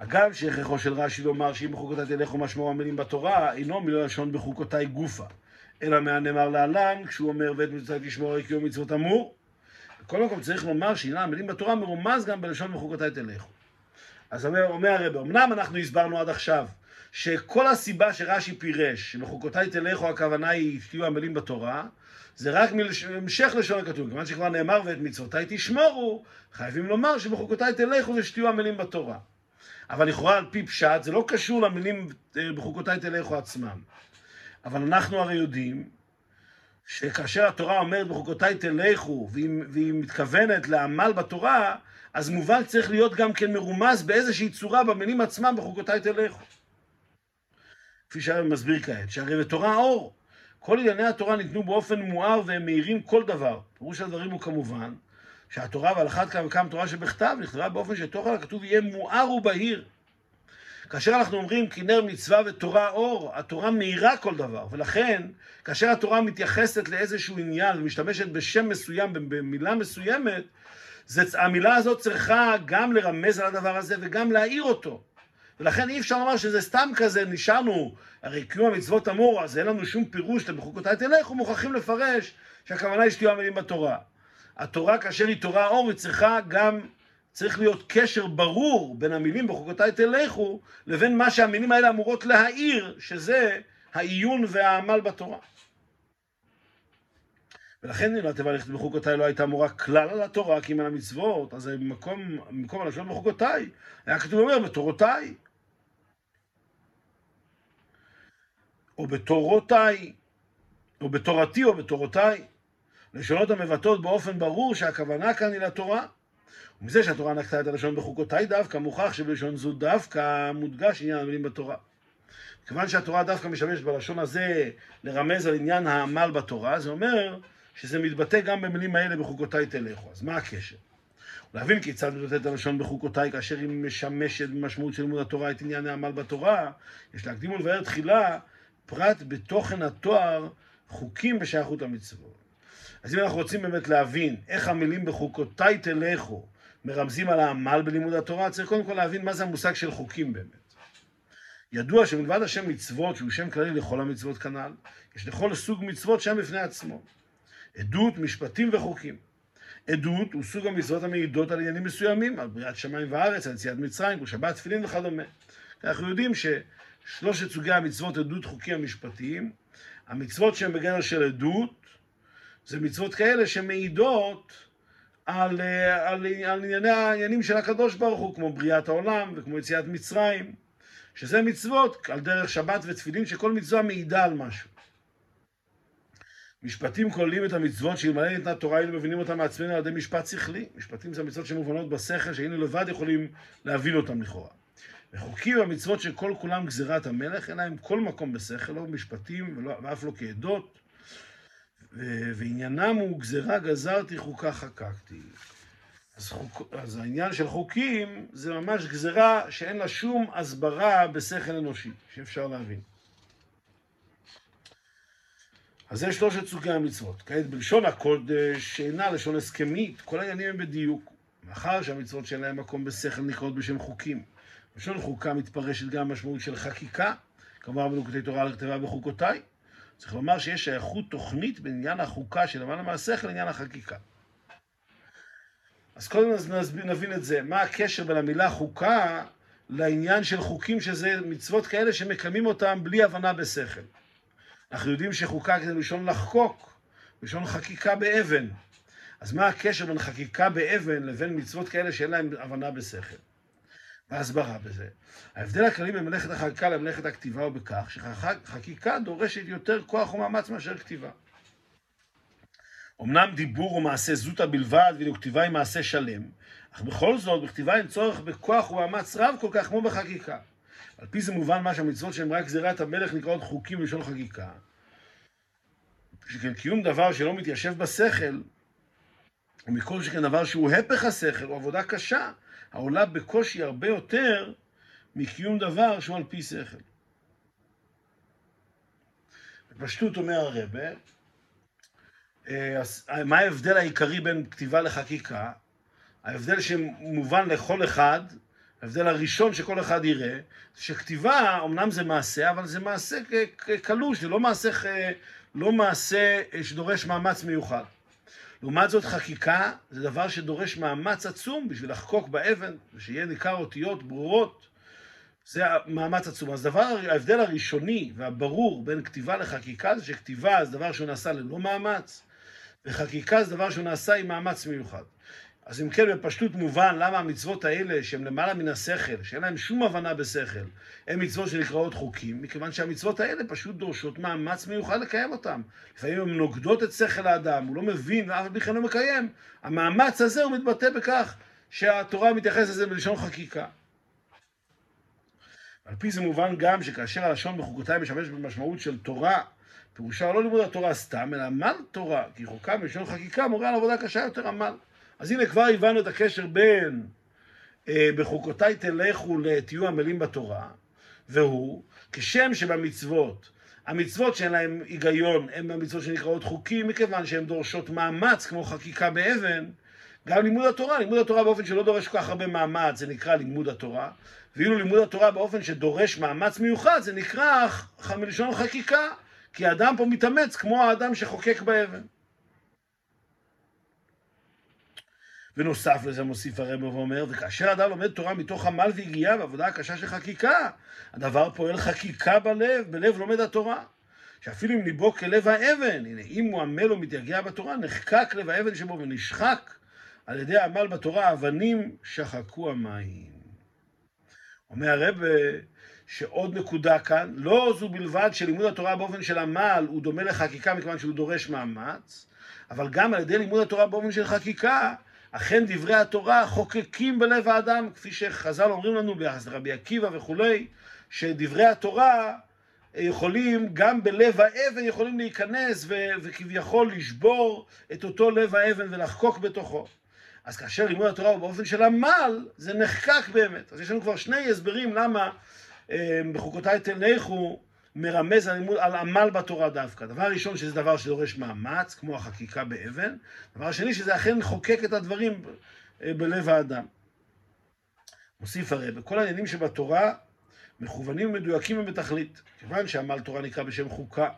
אגב, שהכרחו של רש"י לומר שאם בחוקותיי תלכו משמעו המילים בתורה, אינו מלשון בחוקותיי גופה, אלא מהנאמר להלן, כשהוא אומר ואת מצוותיי תשמור הרי קיום מצוות אמור. בכל מקום צריך לומר שעניין המילים בתורה מרומז גם בלשון בחוקותיי תלכו. אז אומר, אומר הרב, אמנם אנחנו הסברנו עד עכשיו שכל הסיבה שרש"י פירש, שבחוקותיי תלכו הכוונה היא שתהיו המילים בתורה, זה רק מהמשך לשון הכתוב. כיוון שכבר נאמר ואת מצוותיי תשמורו, חייבים לומר שבחוקותיי תלכו זה שתהיו המילים בתורה. אבל לכאורה על פי פשט זה לא קשור למילים אה, בחוקותיי תלכו עצמם. אבל אנחנו הרי יודעים שכאשר התורה אומרת בחוקותיי תלכו, והיא, והיא מתכוונת לעמל בתורה, אז מובן צריך להיות גם כן מרומז באיזושהי צורה במילים עצמם בחוקותיי תלכו. כפי שהרב מסביר כעת, שהרי בתורה אור. כל ענייני התורה ניתנו באופן מואר והם מאירים כל דבר. פירוש הדברים הוא כמובן שהתורה ועל אחת כמה וכמה תורה שבכתב נכתבה באופן שתוכן הכתוב יהיה מואר ובהיר. כאשר אנחנו אומרים כי נר מצווה ותורה אור, התורה מאירה כל דבר, ולכן כאשר התורה מתייחסת לאיזשהו עניין ומשתמשת בשם מסוים, במילה מסוימת, זה, המילה הזאת צריכה גם לרמז על הדבר הזה וגם להאיר אותו. ולכן אי אפשר לומר שזה סתם כזה, נשארנו, הרי קיום המצוות אמור, אז אין לנו שום פירוש, בחוקותיי תלכו, מוכרחים לפרש שהכוונה היא שתהיו המילים בתורה. התורה, כאשר היא תורה אור, היא צריכה גם, צריך להיות קשר ברור בין המילים בחוקותיי תלכו, לבין מה שהמילים האלה אמורות להאיר, שזה העיון והעמל בתורה. ולכן התיבה ללכת בחוקותיי לא הייתה אמורה כלל על התורה, כי אם על המצוות, אז במקום, במקום הלשון בחוקותיי, היה כתוב אומר בתורותיי. או בתורותיי, או בתורתי או בתורותיי. לשונות המבטאות באופן ברור שהכוונה כאן היא לתורה. ומזה שהתורה נקטה את הלשון בחוקותיי דווקא, מוכח שבלשון זו דווקא מודגש עניין המילים בתורה. כיוון שהתורה דווקא משמשת בלשון הזה לרמז על עניין העמל בתורה, זה אומר שזה מתבטא גם במילים האלה בחוקותיי תלכו. אז מה הקשר? להבין כיצד מתבטאת הלשון בחוקותיי כאשר היא משמשת במשמעות של לימוד התורה את עניין העמל בתורה, יש להקדים ולבאר תחילה פרט בתוכן התואר חוקים בשייכות המצוות. אז אם אנחנו רוצים באמת להבין איך המילים בחוקותיי תלכו מרמזים על העמל בלימוד התורה, צריך קודם כל להבין מה זה המושג של חוקים באמת. ידוע שמלבד השם מצוות, שהוא שם כללי לכל המצוות כנ"ל, יש לכל סוג מצוות שם בפני עצמו. עדות, משפטים וחוקים. עדות הוא סוג המצוות המעידות על עניינים מסוימים, על בריאת שמיים וארץ, על יציאת מצרים, כמו שבת, תפילין וכדומה. אנחנו יודעים ששלושת סוגי המצוות, עדות, חוקים המשפטיים, המצוות שהן בגדר של עדות, זה מצוות כאלה שמעידות על, אה, על, על ענייני העניינים של הקדוש ברוך הוא, כמו בריאת העולם וכמו יציאת מצרים, שזה מצוות על דרך שבת ותפילין, שכל מצווה מעידה על משהו. משפטים כוללים את המצוות שאלמלא ניתנה תורה היינו מבינים אותם מעצמנו על ידי משפט שכלי. משפטים זה מצוות שמובנות בשכל שהיינו לבד יכולים להבין אותם לכאורה. וחוקים המצוות שכל כולם גזירת המלך, אין להם כל מקום בשכל, לא משפטים ואף לא כעדות, ועניינם הוא גזירה גזרתי חוקה חקקתי. אז, חוק, אז העניין של חוקים זה ממש גזירה שאין לה שום הסברה בשכל אנושי, שאפשר להבין. אז זה שלושת סוגי המצוות. כעת בלשון הקודש, שאינה לשון הסכמית, כל העניינים הם בדיוק. מאחר שהמצוות שאין להם מקום בשכל נקראות בשם חוקים. לשון חוקה מתפרשת גם משמעות של חקיקה, כלומר בנוקותי תורה לכתבה בחוקותיי. צריך לומר שיש שייכות תוכנית בעניין החוקה של למעלה מהשכל לעניין החקיקה. אז קודם נבין את זה, מה הקשר בין המילה חוקה לעניין של חוקים שזה מצוות כאלה שמקיימים אותם בלי הבנה בשכל. אנחנו יודעים שחוקה זה לשון לחקוק, לשון חקיקה באבן. אז מה הקשר בין חקיקה באבן לבין מצוות כאלה שאין להם הבנה בשכל? והסברה בזה. ההבדל הכללי בין מלאכת החקיקה למלאכת הכתיבה הוא בכך שחקיקה דורשת יותר כוח ומאמץ מאשר כתיבה. אמנם דיבור הוא מעשה זוטה בלבד, ואילו כתיבה היא מעשה שלם, אך בכל זאת, בכתיבה אין צורך בכוח ומאמץ רב כל כך כמו בחקיקה. על פי זה מובן מה שהמצוות שהן רק גזירת המלך נקראות חוקים בלשון חקיקה. שכן קיום דבר שלא מתיישב בשכל, ומכל שכן דבר שהוא הפך השכל, הוא עבודה קשה, העולה בקושי הרבה יותר מקיום דבר שהוא על פי שכל. בפשטות אומר הרבה, אה, מה ההבדל העיקרי בין כתיבה לחקיקה? ההבדל שמובן לכל אחד, ההבדל הראשון שכל אחד יראה, שכתיבה, אמנם זה מעשה, אבל זה מעשה קלוש, זה לא מעשה, לא מעשה שדורש מאמץ מיוחד. לעומת זאת חקיקה זה דבר שדורש מאמץ עצום בשביל לחקוק באבן, ושיהיה ניכר אותיות ברורות. זה מאמץ עצום. אז דבר, ההבדל הראשוני והברור בין כתיבה לחקיקה זה שכתיבה זה דבר שהוא נעשה ללא מאמץ, וחקיקה זה דבר שהוא נעשה עם מאמץ מיוחד. אז אם כן, בפשטות מובן למה המצוות האלה, שהן למעלה מן השכל, שאין להן שום הבנה בשכל, הן מצוות שנקראות חוקים, מכיוון שהמצוות האלה פשוט דורשות מאמץ מיוחד לקיים אותן. לפעמים הן נוגדות את שכל האדם, הוא לא מבין ואף בכלל לא מקיים. המאמץ הזה הוא מתבטא בכך שהתורה מתייחסת לזה בלשון חקיקה. על פי זה מובן גם שכאשר הלשון בחוקותיי משמש במשמעות של תורה, פירושה לא לימוד התורה סתם, אלא עמל תורה, כי חוקה בלשון חקיקה מורה על עבודה קשה יותר עמל. אז הנה כבר הבנו את הקשר בין אה, בחוקותיי תלכו לתהיו עמלים בתורה, והוא כשם שבמצוות, המצוות שאין להן היגיון הן המצוות שנקראות חוקים, מכיוון שהן דורשות מאמץ כמו חקיקה באבן, גם לימוד התורה, לימוד התורה באופן שלא דורש כל כך הרבה מאמץ, זה נקרא לימוד התורה, ואילו לימוד התורה באופן שדורש מאמץ מיוחד, זה נקרא מלשון חקיקה, כי האדם פה מתאמץ כמו האדם שחוקק באבן. ונוסף לזה מוסיף הרב ואומר, וכאשר אדם לומד תורה מתוך עמל והגיעה בעבודה הקשה של חקיקה, הדבר פועל חקיקה בלב, בלב לומד התורה. שאפילו אם ליבו כלב האבן, הנה, אם הוא עמל ומתייגע בתורה, נחקק לב האבן שבו ונשחק על ידי העמל בתורה, אבנים שחקו המים. אומר הרב שעוד נקודה כאן, לא זו בלבד שלימוד התורה באופן של עמל הוא דומה לחקיקה מכיוון שהוא דורש מאמץ, אבל גם על ידי לימוד התורה באופן של חקיקה, אכן דברי התורה חוקקים בלב האדם, כפי שחז"ל אומרים לנו ביחס לרבי עקיבא וכולי, שדברי התורה יכולים, גם בלב האבן יכולים להיכנס ו- וכביכול לשבור את אותו לב האבן ולחקוק בתוכו. אז כאשר לימוד התורה הוא באופן של עמל, זה נחקק באמת. אז יש לנו כבר שני הסברים למה אה, בחוקותיי תלכו מרמז על, על עמל בתורה דווקא. דבר ראשון, שזה דבר שדורש מאמץ, כמו החקיקה באבן. דבר שני, שזה אכן חוקק את הדברים אה, בלב האדם. מוסיף הרי, בכל העניינים שבתורה מכוונים ומדויקים ובתכלית. כיוון שעמל תורה נקרא בשם חוקה,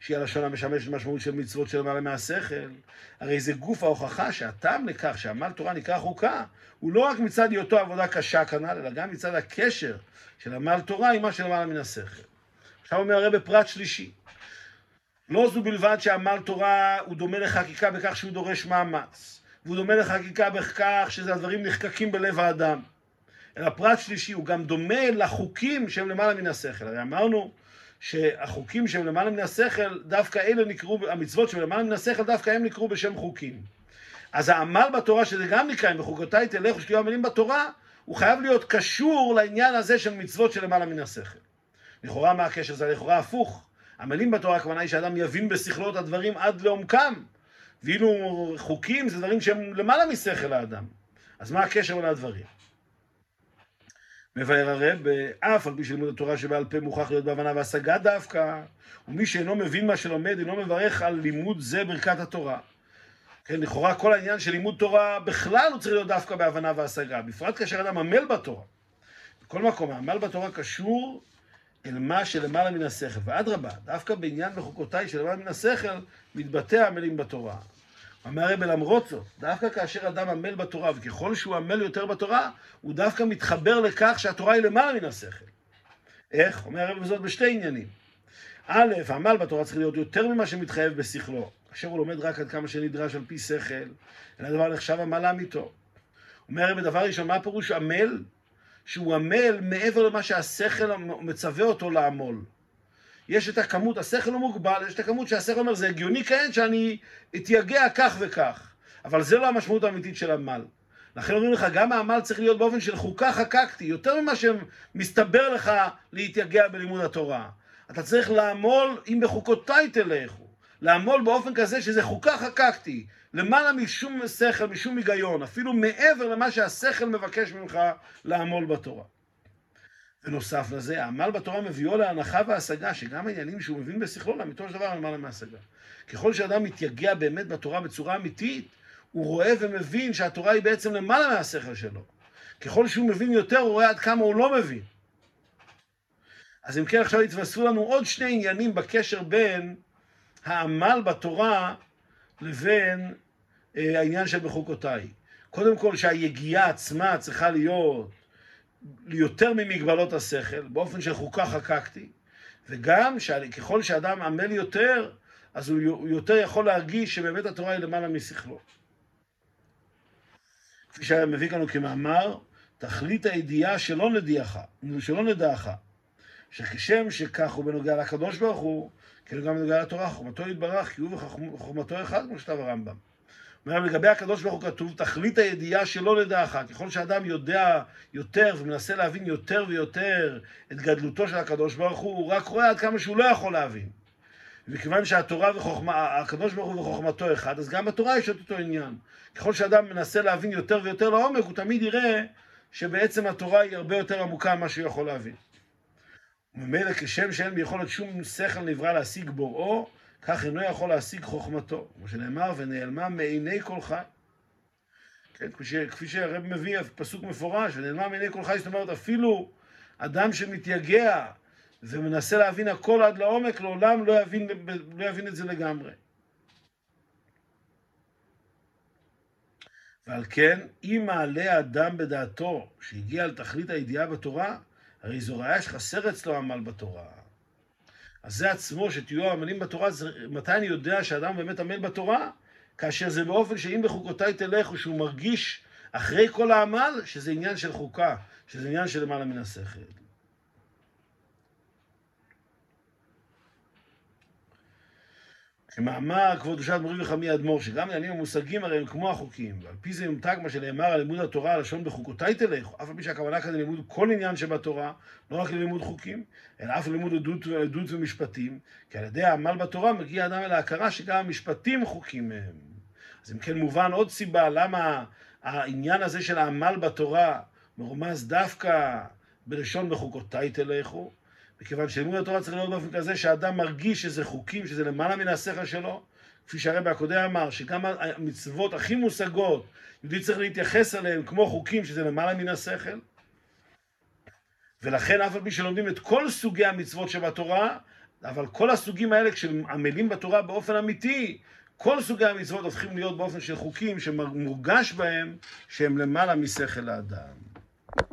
שהיא הלשון המשמשת משמעות של מצוות של למעלה מהשכל, הרי זה גוף ההוכחה שהטעם לכך שעמל תורה נקרא חוקה, הוא לא רק מצד היותו עבודה קשה כנ"ל, אלא גם מצד הקשר של עמל תורה עם מה שלמעלה מן השכל. עכשיו אומר הרב בפרט שלישי. לא זו בלבד שעמל תורה הוא דומה לחקיקה בכך שהוא דורש מאמץ, והוא דומה לחקיקה בכך שזה נחקקים בלב האדם. אלא פרט שלישי הוא גם דומה לחוקים שהם למעלה מן השכל. הרי אמרנו שהחוקים שהם למעלה מן השכל, דווקא אלה נקראו, המצוות שהם למעלה מן השכל, דווקא הם נקראו בשם חוקים. אז העמל בתורה, שזה גם נקרא, אם בחוקותיי תלכו שתהיו עמלים בתורה, הוא חייב להיות קשור לעניין הזה של מצוות שלמעלה מן השכל. לכאורה מה הקשר? זה לכאורה הפוך. עמלים בתורה הכוונה היא שאדם יבין בשכלו את הדברים עד לעומקם. ואילו חוקים זה דברים שהם למעלה משכל האדם. אז מה הקשר בין הדברים? מבאר הרב, אף על פי שלימוד התורה שבעל פה מוכרח להיות בהבנה והשגה דווקא, ומי שאינו מבין מה שלומד, אינו מברך על לימוד זה ברכת התורה. כן, לכאורה כל העניין של לימוד תורה בכלל הוא צריך להיות דווקא בהבנה והשגה, בפרט כאשר אדם עמל בתורה. בכל מקום, העמל בתורה קשור אל מה שלמעלה מן השכל, ואדרבה, דווקא בעניין בחוקותיי שלמעלה מן השכל, מתבטא העמלים בתורה. אומר הרב למרות זאת, דווקא כאשר אדם עמל בתורה, וככל שהוא עמל יותר בתורה, הוא דווקא מתחבר לכך שהתורה היא למעלה מן השכל. איך? אומר הרב זאת בשתי עניינים. א', העמל בתורה צריך להיות יותר ממה שמתחייב בשכלו. כאשר הוא לומד רק עד כמה שנדרש על פי שכל, אין הדבר נחשב עמל לאמיתו. אומר הרב, דבר ראשון, מה פירוש עמל? שהוא עמל מעבר למה שהשכל מצווה אותו לעמול. יש את הכמות, השכל הוא מוגבל, יש את הכמות שהשכל אומר, זה הגיוני כעת שאני אתייגע כך וכך. אבל זה לא המשמעות האמיתית של עמל. לכן אומרים לך, גם העמל צריך להיות באופן של חוקה חקקתי, יותר ממה שמסתבר לך להתייגע בלימוד התורה. אתה צריך לעמול, אם בחוקותיי תלכו. לעמול באופן כזה שזה חוקה חקקתי, למעלה משום שכל, משום היגיון, אפילו מעבר למה שהשכל מבקש ממך לעמול בתורה. ונוסף לזה, העמל בתורה מביאו להנחה והשגה, שגם העניינים שהוא מבין בשכלו, לאמיתו של דבר למעלה מהשגה. ככל שאדם מתייגע באמת בתורה בצורה אמיתית, הוא רואה ומבין שהתורה היא בעצם למעלה מהשכל שלו. ככל שהוא מבין יותר, הוא רואה עד כמה הוא לא מבין. אז אם כן, עכשיו התווספו לנו עוד שני עניינים בקשר בין העמל בתורה לבין אה, העניין של בחוקותיי. קודם כל שהיגיעה עצמה צריכה להיות יותר ממגבלות השכל, באופן של חוקה חקקתי, וגם שככל שאדם עמל יותר, אז הוא יותר יכול להרגיש שבאמת התורה היא למעלה משכלו. כפי שהיה מביא כאן כמאמר, תכלית הידיעה שלא נדיעך, שלא נדעך, שכשם שכך הוא בנוגע לקדוש ברוך הוא, כאילו גם בנוגע לתורה, חוכמתו יתברך, כי הוא וחוכמתו אחד, כמו שכתב הרמב"ם. אומר, לגבי הקדוש ברוך הוא כתוב, תכלית הידיעה שלא לדעך. ככל שאדם יודע יותר ומנסה להבין יותר ויותר את גדלותו של הקדוש ברוך הוא, הוא רק רואה עד כמה שהוא לא יכול להבין. וכיוון שהתורה וחוכמה, הקדוש ברוך הוא וחוכמתו אחד, אז גם בתורה יש את אותו עניין. ככל שאדם מנסה להבין יותר ויותר לעומק, הוא תמיד יראה שבעצם התורה היא הרבה יותר עמוקה ממה שהוא יכול להבין. וממילא כשם שאין ביכולת שום שכל נברא להשיג בוראו, כך אינו יכול להשיג חוכמתו. כמו שנאמר, ונעלמה מעיני כל חי. כן, כפי שהרב מביא, פסוק מפורש, ונעלמה מעיני כל חי, זאת אומרת, אפילו אדם שמתייגע ומנסה להבין הכל עד לעומק, לעולם לא יבין, לא יבין את זה לגמרי. ועל כן, אם מעלה האדם בדעתו שהגיע לתכלית הידיעה בתורה, הרי זו ראיה שחסר אצלו עמל בתורה. אז זה עצמו, שתהיו עמלים בתורה, זה, מתי אני יודע שאדם באמת עמל בתורה? כאשר זה באופן שאם בחוקותיי תלכו, שהוא מרגיש אחרי כל העמל, שזה עניין של חוקה, שזה עניין של למעלה מן השכל. כמאמר כבוד קדושת מורי וחמי אדמו"ר, שגם העניינים המושגים הרי הם כמו החוקים, ועל פי זה יומתג מה שנאמר על לימוד התורה, הלשון בחוקותיי תלך, אף על פי שהכוונה כאן ללימוד כל עניין שבתורה, לא רק ללימוד חוקים, אלא אף ללימוד עדות, עדות ומשפטים, כי על ידי העמל בתורה מגיע אדם אל ההכרה שגם המשפטים חוקים מהם. אז אם כן מובן עוד סיבה למה העניין הזה של העמל בתורה מרומז דווקא בלשון בחוקותיי תלכו, מכיוון שלימוד התורה צריך להיות באופן כזה שהאדם מרגיש שזה חוקים, שזה למעלה מן השכל שלו, כפי שהרבי הקודם אמר, שגם המצוות הכי מושגות, יהודי צריך להתייחס אליהן כמו חוקים, שזה למעלה מן השכל. ולכן אף על פי שלומדים את כל סוגי המצוות שבתורה, אבל כל הסוגים האלה, כשעמלים בתורה באופן אמיתי, כל סוגי המצוות הופכים להיות באופן של חוקים שמורגש בהם שהם למעלה משכל האדם.